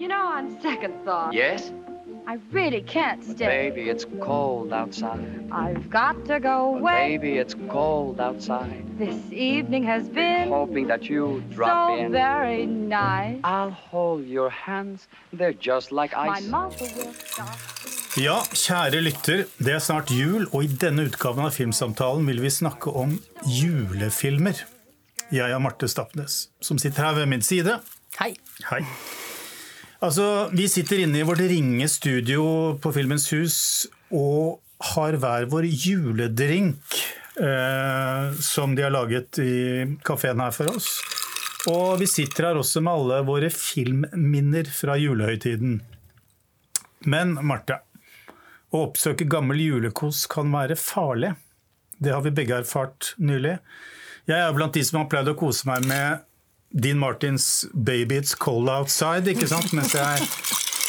You know, on second thought, Yes? I really can't stay. Baby, it's cold outside. I've got to go away. Baby, it's cold outside. This evening has been Hoping that you drop so in. very nice. I'll hold your hands. They're just like My mother will stop. Ja, kjære lytter, det er snart jul, og i denne utgaven av Filmsamtalen vil vi snakke om julefilmer. Jeg er Marte Stapnes, som sitter her ved min side. Hei. Hei. Altså, Vi sitter inne i vårt ringe studio på Filmens Hus og har hver vår juledrink eh, som de har laget i kafeen her for oss. Og vi sitter her også med alle våre filmminner fra julehøytiden. Men Marte, å oppsøke gammel julekos kan være farlig. Det har vi begge erfart nylig. Jeg er blant de som har pleid å kose meg med Dean Martins 'Baby It's Cold Outside', ikke sant? mens jeg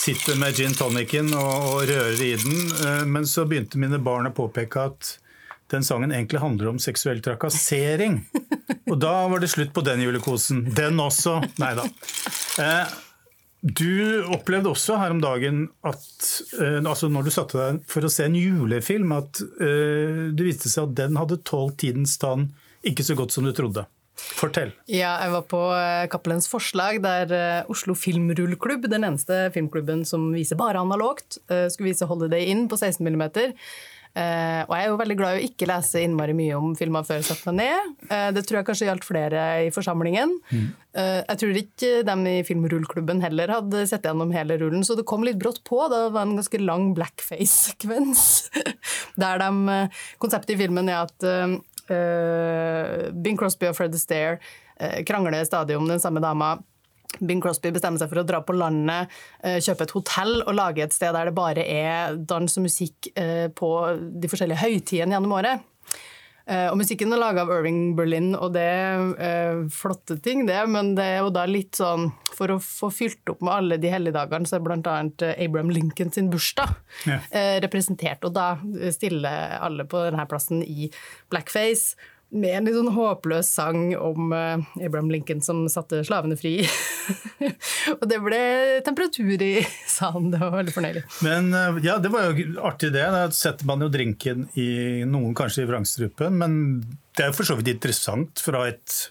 sitter med gin tonicen og, og rører i den. Eh, Men så begynte mine barn å påpeke at den sangen egentlig handler om seksuell trakassering. Og da var det slutt på den julekosen. Den også. Nei da. Eh, Du opplevde også her om dagen at eh, altså når du satte deg for å se en julefilm, at det viste seg at den hadde tålt tidens tann ikke så godt som du trodde. Fortell. Ja, jeg var på eh, Cappelens forslag, der eh, Oslo Filmrullklubb, den eneste filmklubben som viser bare analogt, eh, skulle vise Holiday Inn på 16 mm. Uh, og jeg er jo veldig glad i å ikke lese innmari mye om filmer før jeg setter meg ned. Uh, det tror jeg kanskje gjaldt flere i forsamlingen. Eh, jeg tror ikke dem i filmrullklubben heller hadde sett gjennom hele rullen, så det kom litt brått på. Det var en ganske lang blackface-sekvens. Der de, konseptet i filmen er at Bing Crosby og Fred Astaire eh, krangler stadig om den samme dama. Bing Crosby bestemmer seg for å dra på landet, eh, kjøpe et hotell og lage et sted der det bare er dans og musikk eh, på de forskjellige høytidene gjennom året. Eh, Og musikken er laga av Irving Berlin, og det er eh, flotte ting, det. Men det er jo da litt sånn For å få fylt opp med alle de helligdagene, så er bl.a. Abraham Lincoln sin bursdag Ja. eh, representert. Og da stiller alle på denne plassen i blackface. Med en litt sånn håpløs sang om uh, Abraham Lincoln som satte slavene fri. og det ble temperatur i salen. Det var veldig fornøyelig. Men uh, ja, det var jo artig det. Da setter man jo drinken i noen kanskje i vrangstrupen, men det er jo for så vidt interessant fra et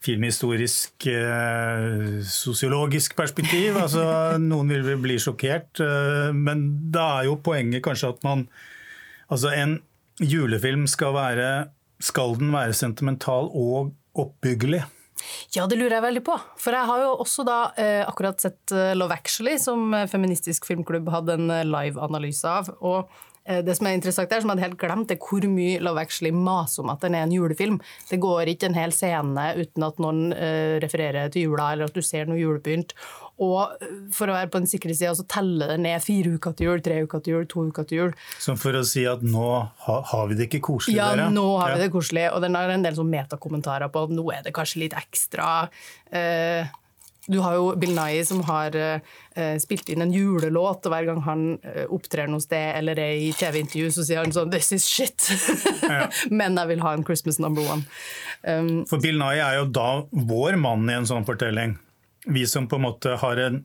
filmhistorisk, eh, sosiologisk perspektiv. Altså, noen vil bli sjokkert, eh, men da er jo poenget kanskje at man Altså, en julefilm skal være Skal den være sentimental og oppbyggelig? Ja, det lurer jeg veldig på. For jeg har jo også da eh, akkurat sett eh, Love Actually, som eh, Feministisk Filmklubb hadde en eh, live-analyse av. Og det som er interessant der, som jeg hadde helt glemt, er hvor mye Love Actually maser om at den er en julefilm. Det går ikke en hel scene uten at noen eh, refererer til jula, eller at du ser noe julepynt. Og eh, for å være på den sikre sida, så teller det ned fire uker til jul, tre uker til jul, to uker til jul. Som for å si at nå ha, har vi det ikke koselig, Ja, dere. nå har Ja. vi det koselig, og den har en del sånn metakommentarer på at nå er det kanskje litt ekstra. Eh, du har jo Bill Nye som har uh, spilt inn en julelåt, og hver gang han uh, opptrer noe sted eller er i TV-intervju, så sier han sånn 'This is shit', men jeg vil ha en Christmas number one. Um, For Bill Nye er jo da vår mann i en sånn fortelling. Vi som på en måte har en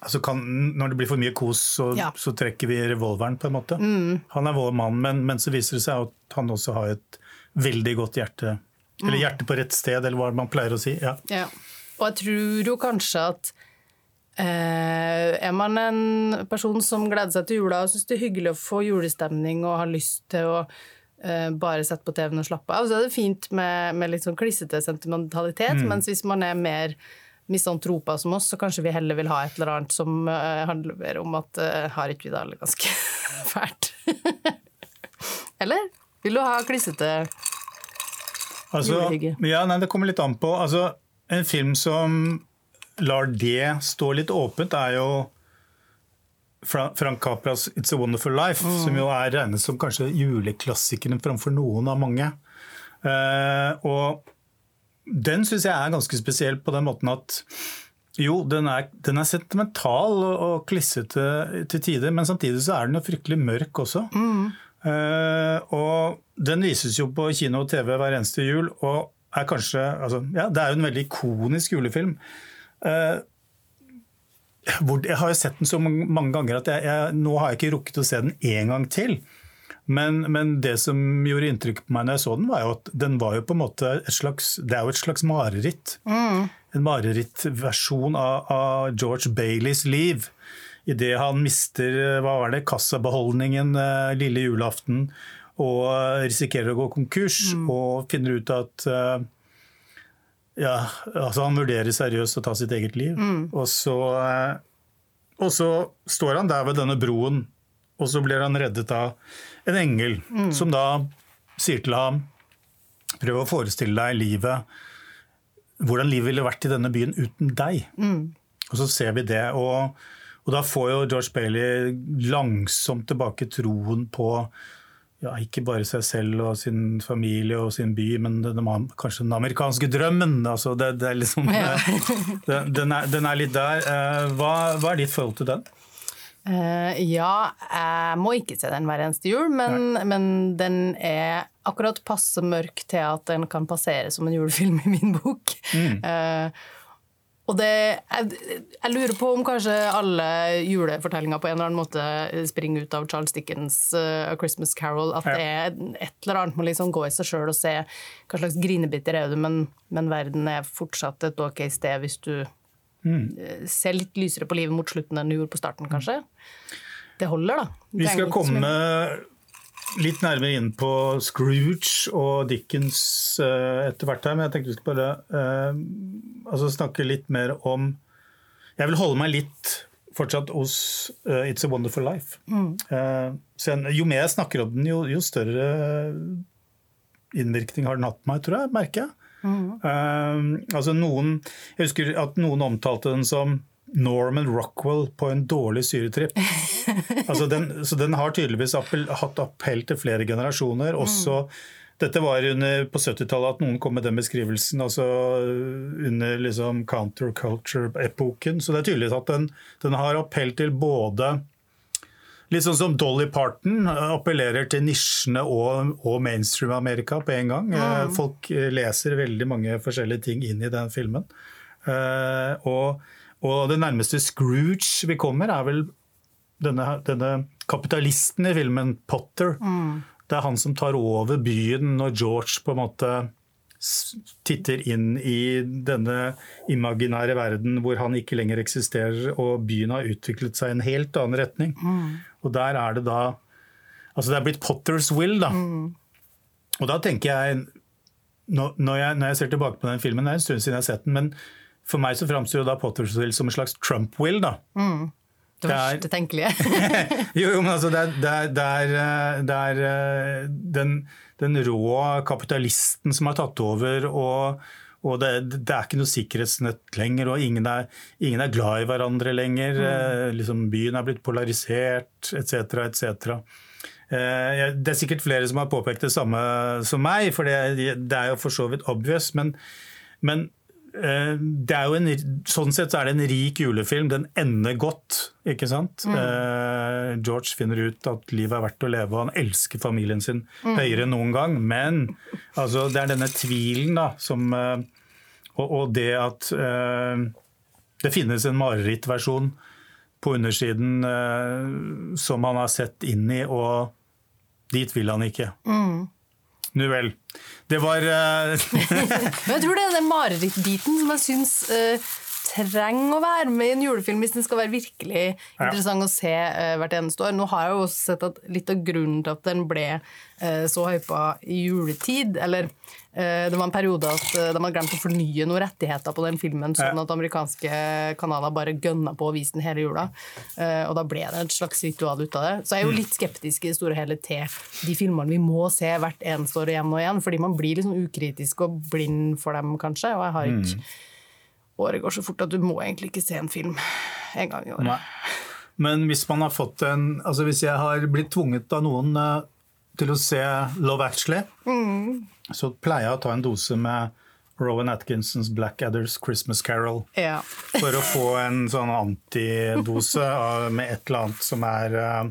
altså kan, Når det blir for mye kos, så, Ja. så trekker vi revolveren, på en måte. Han er vår mann, men, men så viser det seg at han også har et veldig godt hjerte. Eller hjerte på rett sted, eller hva man pleier å si. Ja. Ja. Og jeg tror jo kanskje at eh, er man en person som gleder seg til jula og syns det er hyggelig å få julestemning og har lyst til å eh, bare sette på TV-en og slappe av, så er det fint med, med litt sånn klissete sentimentalitet. Mens hvis man er mer misantroper som oss, så kanskje vi heller vil ha et eller annet som eh, handler om at eh, har ikke vi det alle ganske fælt? eller? Vil du ha klissete Altså, ja, nei, det kommer litt an på. Altså, en film som lar det stå litt åpent, er jo Frank Capras 'It's a Wonderful Life', som jo er regnet som kanskje juleklassikeren framfor noen av mange. Uh, og den syns jeg er ganske spesiell på den måten at jo, den er, den er sentimental og, og klissete til tider, men samtidig så er den jo fryktelig mørk også. Eh, og den vises jo på kino og TV hver eneste jul, og er kanskje altså, ja, Det er jo en veldig ikonisk julefilm. Uh, Jeg har jo sett den så mange, ganger at jeg, jeg, nå har jeg ikke rukket å se den en gang til. Men, men, det som gjorde inntrykk på meg når jeg så den, var jo at den var jo på en måte et slags Det er jo et slags mareritt. Mm. En marerittversjon av, av George Baileys liv. Idet han mister hva var det, kassabeholdningen eh, lille julaften og eh, risikerer å gå konkurs, Mm. og finner ut at eh, ja, altså Han vurderer seriøst å ta sitt eget liv. Mm. Og, så, eh, og så står han der ved denne broen, og så blir han reddet av en engel Mm. som da sier til ham Prøv å forestille deg livet hvordan livet ville vært i denne byen uten deg. Og så ser vi det. Og, og da får jo George Bailey langsomt tilbake troen på ja, ikke bare seg selv og sin familie og sin by, men den, den, kanskje den amerikanske drømmen. Altså det, det er liksom, Ja. den, den, er, den er litt der. Eh, Hva, hva er ditt forhold til den? Eh, ja, jeg må ikke se den hver eneste jul, men, men den er akkurat passe mørk til at den kan passere som en julefilm i min bok. Eh, og det, jeg, jeg lurer på om kanskje alle julefortellinger på en eller annen måte springer ut av Charles Dickens' uh, A Christmas Carol. At Ja. det er et eller annet med å liksom gå i seg sjøl og se hva slags grinebiter er du, men, men verden er fortsatt et ok sted hvis du eh, ser litt lysere på livet mot slutten enn du gjorde på starten, kanskje. Det holder, da. Vi skal komme litt nærmere inn på Scrooge og Dickens eh, etter hvert her, men jeg tenkte vi skal bare eh, altså snakke litt mer om Jeg vil holde meg litt fortsatt hos uh, It's a Wonderful Life. Eh, så jeg- jo mer jeg snakker om den, jo, jo større innvirkning har den hatt på meg, tror jeg, merker jeg. Eh, altså noen, jeg husker at noen omtalte den som Norman Rockwell på en dårlig syretripp. altså den, så den har tydeligvis appell, hatt appell til flere generasjoner. Også, dette var under, på 70-tallet at noen kom med den beskrivelsen, altså under liksom counterculture-epoken. Så det er tydelig at den, den har appell til både Litt sånn som Dolly Parton eh, appellerer til nisjene og, og mainstream-Amerika på en gang. Mm. Folk eh, leser veldig mange forskjellige ting inn i den filmen. Eh, og, og det nærmeste Scrooge vi kommer, er vel denne, denne kapitalisten i filmen, Potter. Det er han som tar over byen når George på en måte titter inn i denne imaginære verden hvor han ikke lenger eksisterer, og byen har utviklet seg i en helt annen retning. Og der er det da Altså det er blitt Potters will, da. Og da tenker jeg når jeg, når jeg ser tilbake på den filmen, det er en stund siden jeg har sett den, men for meg så framstår da Potters will som en slags Trump-will. da. Det det er- verste tenkelige. jo, jo, men altså det er, det er, det er, eh, det er eh, den, den rå kapitalisten som har tatt over, og, og det, det er ikke noe sikkerhetsnett lenger, og ingen er, ingen er glad i hverandre lenger. Eh, Liksom, byen er blitt polarisert, etc., etc. Eh, Det er sikkert flere som har påpekt det samme som meg, for det, det er jo for så vidt obvious. Men, men det er jo en, sånn sett så er det en rik julefilm. Den ender godt, ikke sant? Eh, George finner ut at livet er verdt å leve, og han elsker familien sin høyere enn noen gang. Men altså, det er denne tvilen da, som eh, og, og det at eh, det finnes en marerittversjon på undersiden eh, som han har sett inn i, og dit vil han ikke. Nu vel. Det var uh... Men jeg tror det er den marerittbiten som jeg syns uh, trenger å være med i en julefilm hvis den skal være virkelig interessant å se uh, hvert eneste år. Nå har jeg jo også sett at litt av grunnen til at den ble så hypa i juletid, eller det var en periode at eh, de hadde glemt å fornye noen rettigheter på den filmen, sånn at amerikanske kanaler bare gønna på å vise den hele jula. Eh, og da ble det et slags ritual ut av det. Så jeg er jo litt skeptisk i det store og hele til de filmene vi må se hvert eneste år igjen og igjen, fordi man blir sånn ukritisk og blind for dem, kanskje. Og jeg har ikke Året går så fort at du må egentlig ikke se en film en gang i året. Men hvis man har fått en Altså hvis jeg har blitt tvunget av noen eh, til å se Love Actually, så pleier jeg å ta en dose med Rowan Atkinsons Blackadders Christmas Carol. Ja. For å få en sånn antidose av- med et eller annet som er, eh,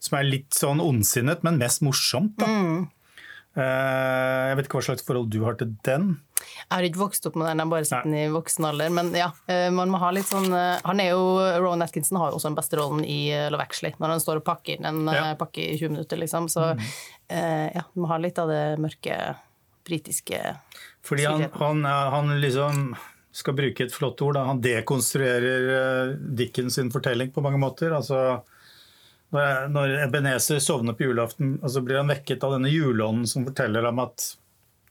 som er litt sånn ondsinnet, men mest morsomt. Da. Eh, Jeg vet ikke hva slags forhold du har til den. Jeg har ikke vokst opp med den, jeg har bare sett den i voksen alder. Men ja, eh, man må ha litt sånn eh, Han er jo Rowan Atkinson har jo også den beste rollen i eh, Love Actually, når han står og pakker inn en Ja. eh, pakke i 20 minutter, liksom. Så mm. ja, du må ha litt av det mørke britiske Fordi han, han, han liksom skal bruke et flott ord, da. han dekonstruerer eh, Dickens sin fortelling på mange måter. Altså, når, når Ebenezer sovner på julaften, og så blir han vekket av denne juleånden som forteller ham at,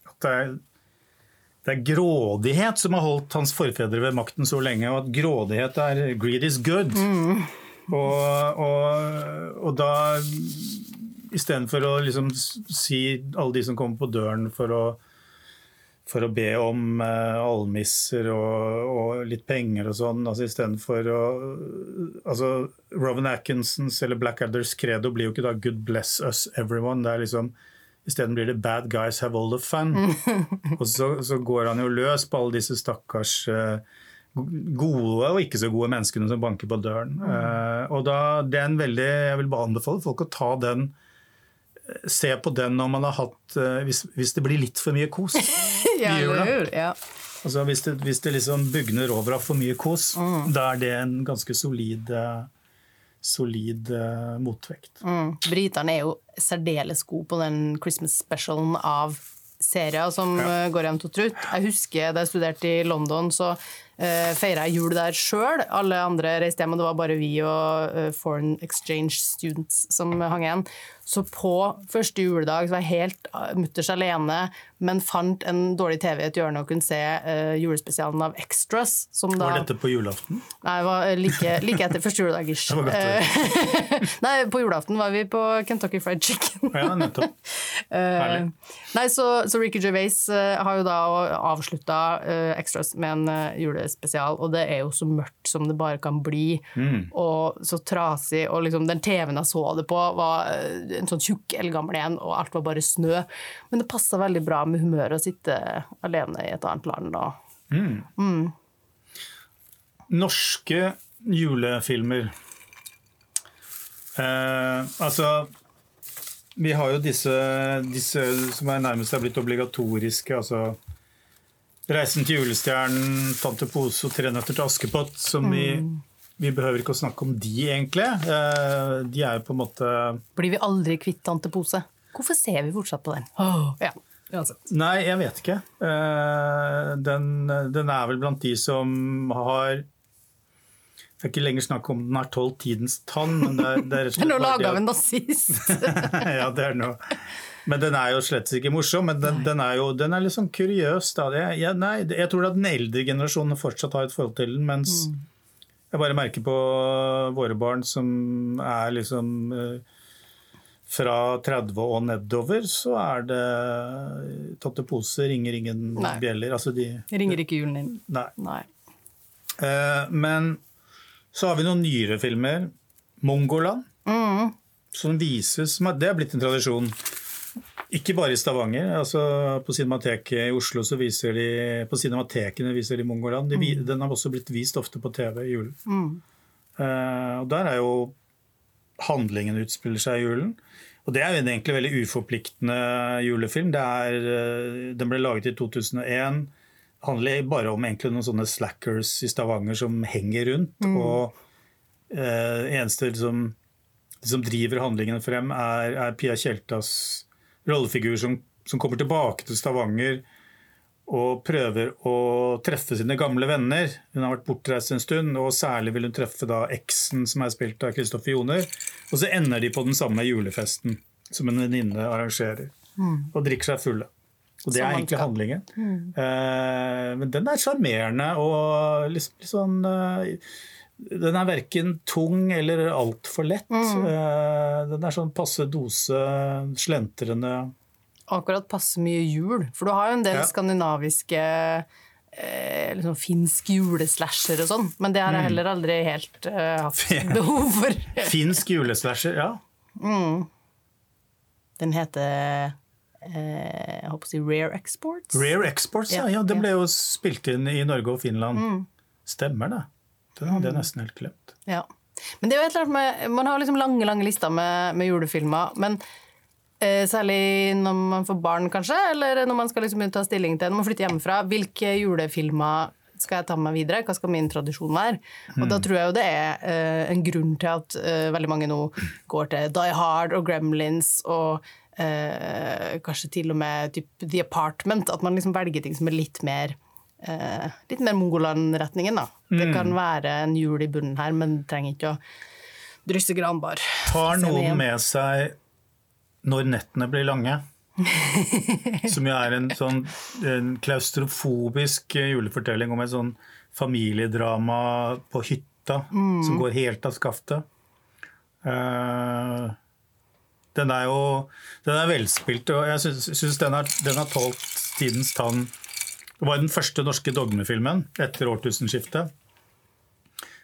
at det, er, det er grådighet som har holdt hans forfedre ved makten så lenge, og at grådighet er 'greed is good'. Og, og, og da Istedenfor å liksom si alle de som kommer på døren for å for å be om eh, almisser og, og litt penger og sånn. altså Istedenfor å altså Rowan Atkinsons eller Blackadders credo blir jo ikke da 'good bless us everyone'. det er liksom Isteden blir det 'bad guys have all the fun'. og så, så går han jo løs på alle disse stakkars eh, gode og ikke så gode menneskene som banker på døren. Eh, og da, det er en veldig, Jeg vil bare anbefale folk å ta den Se på den når man har hatt eh, hvis, hvis det blir litt for mye kos. Ja, i jula. ja. Altså hvis det, hvis det liksom bugner over av for mye kos, da er det en ganske solid, eh, solid uh, motvekt. Mm. Briterne er jo særdeles gode på den Christmas specialen av serier som Ja. går hjem til trutt. Jeg husker da jeg studerte i London, så uh, feira jul der sjøl. Alle andre reiste hjem, og det var bare vi og uh, foreign exchange students som hang igjen. Så på første juledag så var jeg helt uh, mutters alene, men fant en dårlig TV i et hjørne og kunne se uh, julespesialen av Extras. Som da Var dette på julaften? Nei, det var like, like etter første juledag. ish. Eh, Nei, på julaften var vi på Kentucky Fried Chicken. Ja, nettopp. Herlig. Eh, Nei, så, så Ricky Gervais uh, har jo da avslutta Extras med en eh, julespesial, og det er jo så mørkt som det bare kan bli. Mm. Og så trasig, og liksom den TV-en jeg så det på, var eh, en sånn tjukk eldgammel en, og alt var bare snø. Men det passa veldig bra med humøret å sitte alene i et annet land. Og Norske julefilmer. Eh, altså Vi har jo disse, disse som er nærmest er blitt obligatoriske. altså 'Reisen til julestjernen', 'Tante Pose' og 'Tre nøtter til Askepott'. som vi, vi behøver ikke å snakke om de, egentlig. Eh, de er jo på en måte blir vi aldri kvitt Tante Pose? Hvorfor ser vi fortsatt på den? Oh, ja, uansett. Nei, jeg vet ikke. Eh, Den, den er vel blant de som har Det er ikke lenger snakk om den har tolv tidens tann, men det er, det er rett og slett Nå det laga vi en nazist! ja, det er noe. Men den er jo slett ikke morsom. Men den, den er jo den er litt sånn kuriøs. Da. Jeg, jeg, nei, jeg tror at den eldre generasjonen fortsatt har et forhold til den, mens jeg bare merker på våre barn som er liksom eh, fra 30 og nedover, så er det Tante Pose ringer ingen Nei. bjeller. Altså de, Ringer ikke julen inn. nei. Nei. Eh, men så har vi noen nyere filmer. Mongoland. Som vises Det er blitt en tradisjon. Ikke bare i Stavanger. altså På Cinemateket i Oslo så viser de På cinematekene viser de Mongoland. De, mm. Den har også blitt vist ofte på TV i julen. Eh, og der er jo handlingen utspiller seg i julen. Og det er jo en egentlig veldig uforpliktende julefilm. Det er, uh, den ble laget i 2001. Det handler bare om egentlig noen sånne slackers i Stavanger som henger rundt. Og uh, eneste liksom, som driver handlingen frem, er, er Pia Tjeltas rollefigur som, som kommer tilbake til Stavanger og prøver å treffe sine gamle venner. Hun har vært bortreist en stund, og særlig vil hun treffe da eksen som er spilt av Kristoffer Joner. Og så ender de på den samme julefesten som en venninne arrangerer, og drikker seg fulle. Og det er egentlig handlingen. Eh, men den er sjarmerende og litt, litt sånn eh, Den er verken tung eller altfor lett. Mm. den er sånn passe dose, slentrende Akkurat passe mye jul. For du har jo en del Ja. skandinaviske eh, liksom finsk juleslasher og sånn, men det har jeg heller aldri helt eh, hatt Mm. Behov for. Finsk juleslasher, ja. Den heter eh, jeg håper å si Rare Exports. Rare Exports, ja. Ja, ja. Den ble jo spilt inn i Norge og Finland. Stemmer det. Den hadde jeg nesten helt glemt. Ja. Men det er jo et eller annet med, Man har liksom lange lange lister med, med julefilmer, men Eh, særlig når man får barn, kanskje, eller når man skal liksom ta stilling til når man flytter hjemmefra. Hvilke julefilmer skal jeg ta med meg videre? Hva skal min tradisjon være? Og da tror jeg jo det er eh, en grunn til at eh, veldig mange nå går til Die Hard og Gremlins og eh, kanskje til og med typ The Apartment. At man liksom velger ting som er litt mer eh, litt mer Mongoland-retningen, da. Det kan være en hjul i bunnen her, men det trenger ikke å drysse granbar. Tar noen med seg når nettene blir lange? Som jo er en sånn en klaustrofobisk julefortelling om et sånn familiedrama på hytta som går helt av skaftet. Uh, den er jo den er velspilt, og jeg syns- den, den har tålt tidens tann. Det var den første norske dogmefilmen etter årtusenskiftet.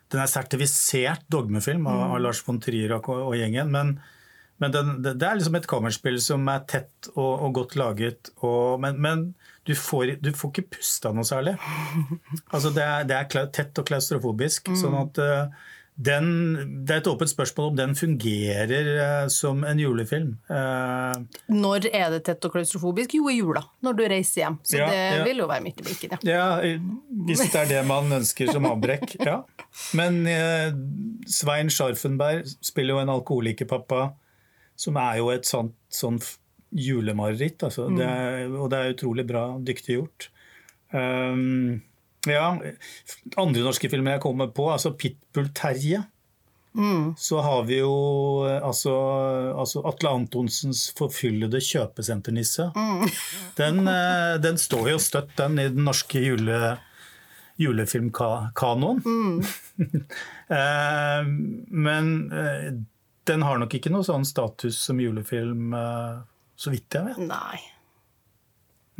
Den er sertifisert dogmefilm av, av Lars von Trier og, og gjengen. Men, men den, det, det er liksom et kammerspill som er tett og, og godt laget. Og, men men du, får, du får ikke pusta noe særlig. Altså det er, det er tett og klaustrofobisk. sånn at eh, den, Det er et åpent spørsmål om den fungerer eh, som en julefilm. Eh, Når er det tett og klaustrofobisk? Jo, i jula, når du reiser hjem. Så Ja, det ja. vil jo være midt i blinken, ja. Ja, hvis det er det man ønsker som avbrekk. Ja. Men eh, Svein Scharfenberg spiller jo en alkoholikerpappa, som er jo et sånt, sånt julemareritt. Altså. Det er, og det er utrolig bra, dyktig gjort. Um, ja, andre norske filmer jeg kommer på, altså Pitbull-Terje. Så har vi jo eh, altså, altså Atle Antonsens forfyllede kjøpesenternisse. Den, eh, den står jo støtt, den, i den norske jule, julefilmkanoen. Mm. Men eh, den har nok ikke noe sånn status som julefilm, så vidt jeg vet. Nei.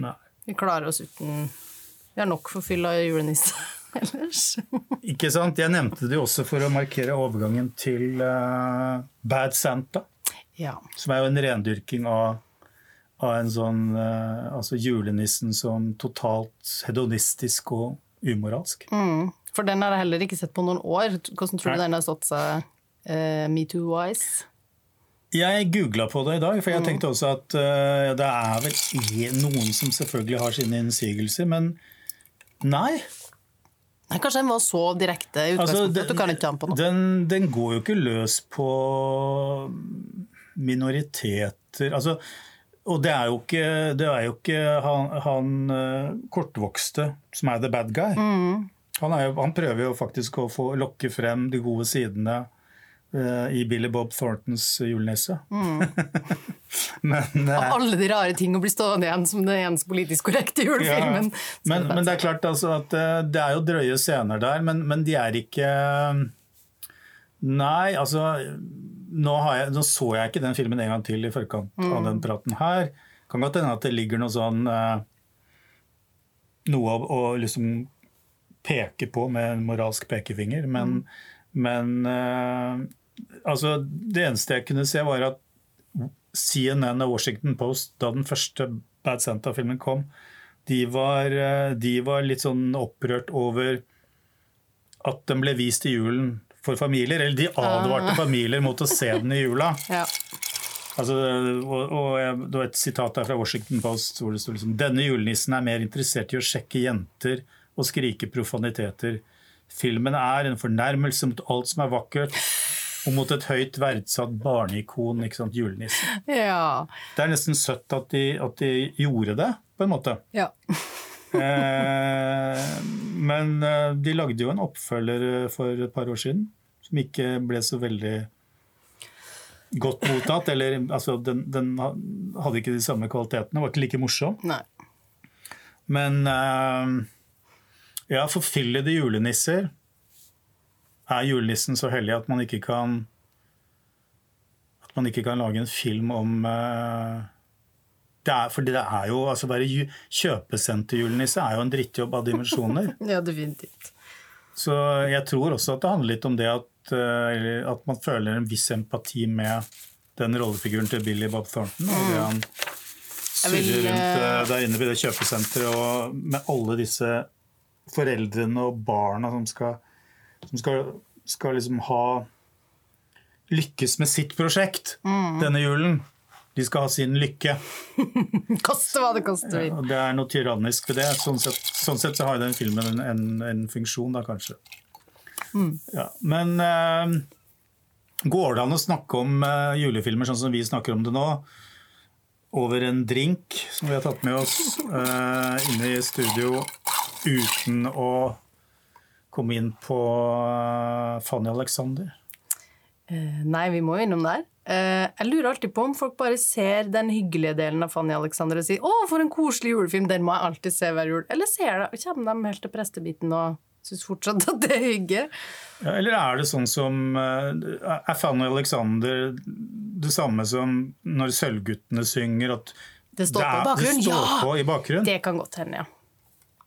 Nei. Vi klarer oss uten Vi har nok forfylla julenisse ellers. Ikke sant? Jeg nevnte det jo også for å markere overgangen til uh, Bad Santa. Ja. Som er jo en rendyrking av, av en sånn uh, Altså julenissen som totalt hedonistisk og umoralsk. Mm. For den har jeg heller ikke sett på noen år. Hvordan tror du den har stått seg uh, metoo-wise? Jeg googla på det i dag, for jeg tenkte også at uh, det er vel noen som selvfølgelig har sine innsigelser, men nei. Nei, Kanskje den var så direkte i Altså, utgangspunktet at du kan ikke ta den på noe. den, den går jo ikke løs på minoriteter. Altså, og det er jo ikke, det er jo ikke han, han eh, kortvokste som er the bad guy. Mm. Han, jo, han prøver jo faktisk å få lokke frem de gode sidene i Billy Bob Thorntons julenisse. Mm. men, eh, Av alle de rare ting å bli stående igjen som den eneste politisk korrekte julefilmen. Ja, men, men det er klart altså at eh, det er jo drøye scener der, men, men de er ikke Nei, altså nå, har jeg, nå så jeg ikke den filmen en gang til i forkant av den praten her. Kan godt hende at det ligger noe sånn eh, Noe å, å liksom peke på med en moralsk pekefinger, men, men eh, altså Det eneste jeg kunne se, var at CNN og Washington Post, da den første Bad Santa-filmen kom, de var, eh, de var litt sånn opprørt over at den ble vist i julen for familier. Eller de advarte familier mot å se den i jula. Ja. Altså, og, og det var et sitat der fra Washington Post hvor det sto liksom Denne julenissen er mer interessert i å sjekke jenter og skrike profaniteter. Filmen er en fornærmelse mot alt som er vakkert, og mot et høyt verdsatt barneikon, ikke sant, julenissen. ja. Det er nesten søtt at de, at de gjorde det, på en måte. ja. Eh, men eh, de lagde jo en oppfølger eh, for et par år siden, som ikke ble så veldig godt mottatt. Eller altså, den, den hadde ikke de samme kvalitetene, var ikke like morsom. Nei. Men eh, ja, forfyllede julenisser Er julenissen så hellig at man ikke kan At man ikke kan lage en film om uh, det er, for det er jo, altså Være kjøpesenterjulenisse er jo en drittjobb av dimensjoner. Ja, definitivt. Så jeg tror også at det handler litt om det at, uh, at man føler en viss empati med den rollefiguren til Billy Bob Thornton. Og det han surrer rundt eh, der inne ved det kjøpesenteret og med alle disse foreldrene og barna som skal, som skal, skal liksom ha lykkes med sitt prosjekt denne julen. De skal ha sin lykke. Koste hva det koster. Ja, det er noe tyrannisk ved det. Sånn sett, sånn sett så har den filmen en, en, en funksjon, da kanskje. Ja, men uh, går det an å snakke om uh, julefilmer sånn som vi snakker om det nå? Over en drink som vi har tatt med oss uh, inne i studio uten å komme inn på eh, Fanny Alexander? Eh, Nei, vi må jo innom der. Eh, Jeg lurer alltid på om folk bare ser den hyggelige delen av Fanny Alexander og sier 'Å, for en koselig julefilm, den må jeg alltid se hver jul'. Eller ser det, kommer de helt til prestebiten og syns fortsatt at det er hygge? Ja, eller er det sånn som Er Fanny Alexander det samme som når Sølvguttene synger, at Det står på er- bakgrunnen, Det står ja! på i bakgrunnen? Det kan godt hende, ja.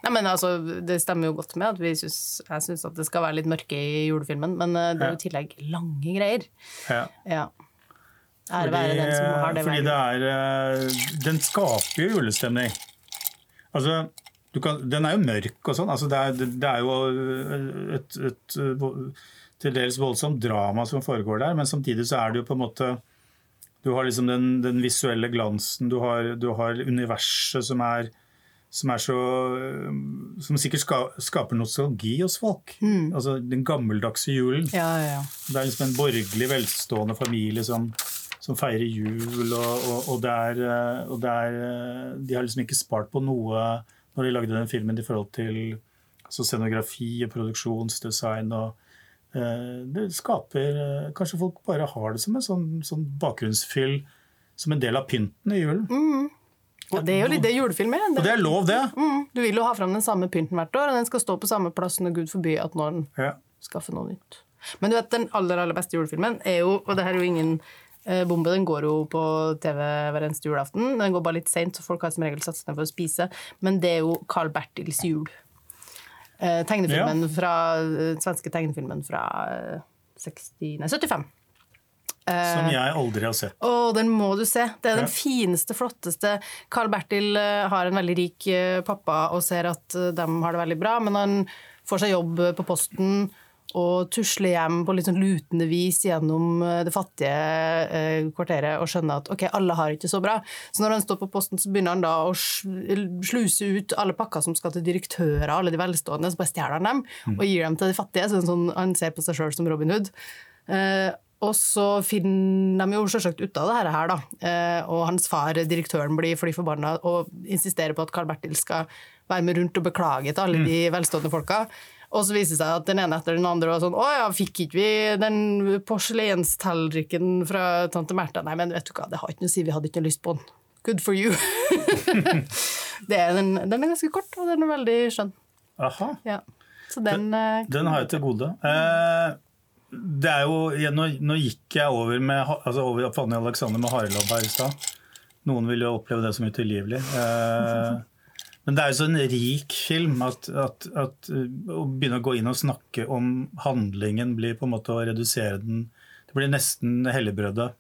Nei, men altså, Det stemmer jo godt med at vi synes, jeg syns det skal være litt mørke i julefilmen, men eh, det er jo i tillegg lange greier. Ja. Ja. Ære være den som har det fordi verket. det er eh, Den skaper jo julestemning. Altså, du kan, den er jo mørk og sånn. Altså, det, er, det er jo et, et, et, eh, til dels voldsomt drama som foregår der, men samtidig så er det jo på en måte Du har liksom den, den visuelle glansen, du har, du har universet som er som så Som sikkert ska, skaper nostalgi hos folk. Altså den gammeldagse julen. Ja, ja. Det er liksom en borgerlig, velstående familie som, som feirer jul, og, og, og, det er, eh, og det er eh, De har liksom ikke spart på noe når de lagde den filmen i forhold til altså scenografi og produksjonsdesign. og eh, Det skaper Kanskje folk bare har det som en sånn, sånn bakgrunnsfyll som en del av pynten i julen. Ja det er jo litt det julefilm er. Og det er lov, det. Mm, du vil jo ha fram den samme pynten hvert år, og den skal stå på samme plass når Gud forby at noen Ja. skaffer noe nytt. Men du vet, den aller aller beste julefilmen er jo, og det her er jo ingen eh, bombe, den går jo på TV hver eneste julaften. Den går bare litt seint, så folk har som regel satt seg ned for å spise. Men det er jo Carl Bertils jul. Eh, tegnefilmen fra, eh, svenske tegnefilmen fra eh, 60, nei, 75. Som jeg aldri har sett. Å, den må du se. Det er den fineste, flotteste. Carl Bertil eh, har en veldig rik eh, pappa og ser at eh, de har det veldig bra, men han får seg jobb eh, på posten og tusler hjem på litt sånn lutende vis gjennom eh, det fattige eh, kvarteret og skjønner at ok, alle har ikke så bra. Så når han står på posten, så begynner han da å sluse ut alle pakker som skal til direktører, alle de velstående, så bare stjeler han dem og gir dem til de fattige. Så sånn, han ser på seg sjøl som Robin Hood. Eh, og så finner de jo selvsagt ut av det her, da. Eh, og hans far, direktøren, blir fly forbanna og insisterer på at Carl Bertil skal være med rundt og beklage til alle de velstående folka. Og så viser det seg at den ene etter den andre var sånn Å ja, fikk ikke vi den porselenstallriken fra tante Märtha? Nei, men vet du hva, det har ikke noe å si, vi hadde ikke noe lyst på den. Good for you. det er den, den er ganske kort, og den er veldig skjønn. Aha. Ja. Så den den, Den har jeg til gode. Eh, det er jo, jeg, nå, nå gikk jeg over, med, altså over Fanny Alexander med harelabb her i stad. Noen vil jo oppleve det som utilgivelig. Eh, men det er jo så en rik film at, at, at uh, å begynne å gå inn og snakke om handlingen blir på en måte å redusere den Det blir nesten helligbrødet.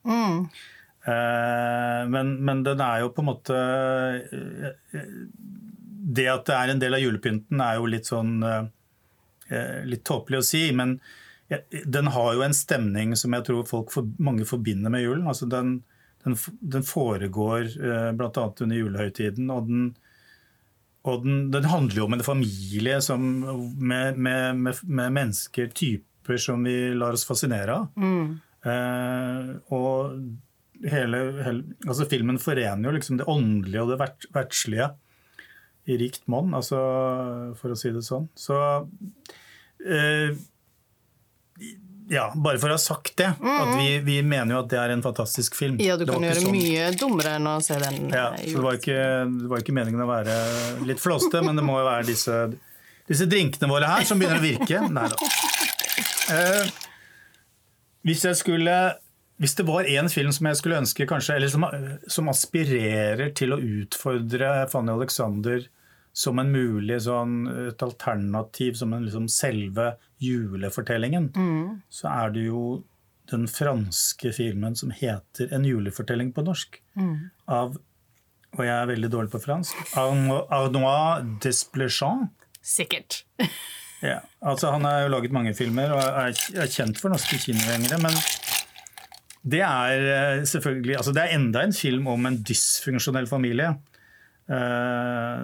Eh, men, men den er jo på en måte eh, Det at det er en del av julepynten, er jo litt sånn eh, eh, litt tåpelig å si, men den har jo en stemning som jeg tror folk for, mange forbinder med julen. Altså den, den, den foregår eh, bl.a. under julehøytiden, og, den, og den, den handler jo om en familie som, med, med, med, med mennesker, typer som vi lar oss fascinere av. Eh, og hele, hele, altså filmen forener jo liksom det åndelige og det vert, verdslige i rikt monn, altså, for å si det sånn. Så eh, ja, bare for å ha sagt det. At vi, vi mener jo at det er en fantastisk film. Ja, du Det kan gjøre sånn- mye dummere enn å se den. Ja, eh, så det var, ikke, det var ikke meningen å være litt flåste, men det må jo være disse, disse drinkene våre her som begynner å virke. Nei da. Eh, hvis jeg skulle hvis det var én film som jeg skulle ønske kanskje, eller som, som aspirerer til å utfordre Fanny Alexander som en mulig sånn, et alternativ, som en liksom selve julefortellingen, så er det jo den franske filmen som heter 'En julefortelling' på norsk. Av og jeg er veldig dårlig på fransk. Arno- Arnois Desplechant. Sikkert. Ja, altså Han har jo laget mange filmer og er, er kjent for norske kinogjengere. Men Det er eh, selvfølgelig altså Det er enda en film om en dysfunksjonell familie. Eh,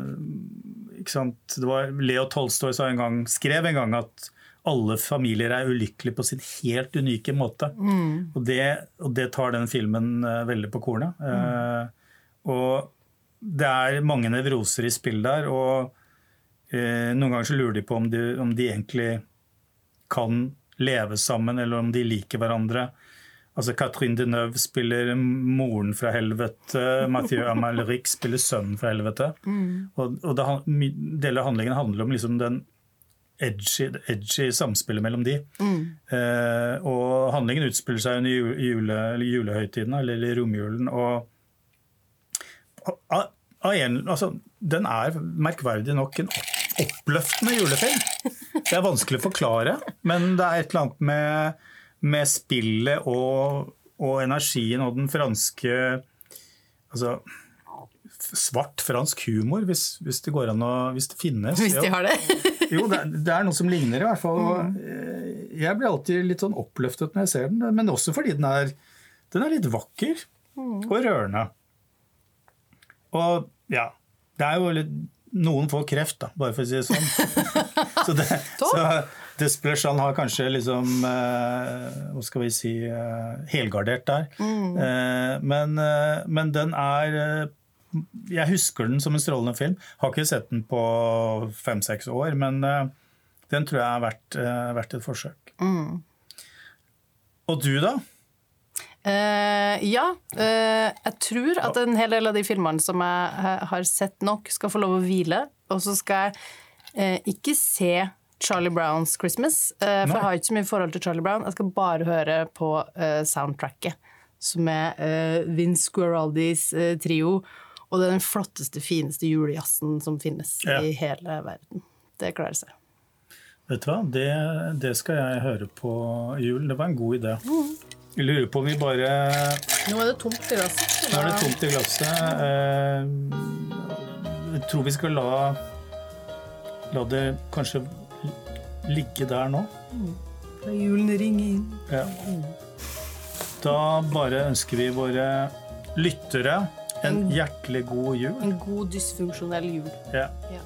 ikke sant? Det var Leo Tolstoy som en gang, skrev en gang at alle familier er ulykkelige på sin helt unike måte. Og, det, og, det, tar den filmen eh, veldig på kornet. Eh, og det er mange nevroser i spill der. og uh, Noen ganger så lurer de på om de, om de egentlig kan leve sammen, eller om de liker hverandre. Altså Catherine Deneuve spiller moren fra helvete. Mathieu Amalric spiller sønnen fra helvete. Mm. Og, og det, Deler av handlingen handler om liksom den edgy, edgy samspillet mellom de. Mm. Eh, og handlingen utspiller seg under jule, julehøytiden, eller romjulen. Og og, og altså, den er merkverdig nok en oppløftende julefilm. Det er vanskelig å forklare, men det er et eller annet med, med spillet og, og, energien og den franske altså, Svart fransk humor, hvis, hvis, det går an å Hvis det finnes. Hvis de har det? jo, det, det, er noe som ligner, i hvert fall. Mm. Jeg blir alltid litt sånn oppløftet når jeg ser den, men også fordi den er, den er litt vakker mm. og rørende. Og ja, det er jo litt noen får kreft, da, bare for å si det sånn. så, det, så Desplechan har kanskje liksom eh, Hva skal vi si eh, helgardert der. Mm. Eh, men, men, den er Jeg husker den som en strålende film. Har ikke sett den på fem-seks år, men den tror jeg er verdt, verdt et forsøk. Mm. Og du, da? Uh, ja. Uh, jeg tror at en hel del av de filmene som jeg har sett nok, skal få lov å hvile. Og så skal jeg uh, ikke se Charlie Browns Christmas, for jeg har ikke så mye forhold til Charlie Brown. Jeg skal bare høre på soundtracket, som er Vince Guaraldis trio. Og det er den flotteste, fineste julejazzen som finnes ja. i hele verden. Det klarer seg. Vet du hva, det, det, skal jeg høre på jul. Det var en god idé. Mm. Jeg lurer på om vi bare Nå er det tomt i glasset. Nå er det tomt i glasset. Eh, jeg tror vi skal la La det kanskje ligge der nå. La julen ringe inn. Ja. Da bare ønsker vi våre lyttere en hjertelig god jul. En god dysfunksjonell jul. Ja. ja.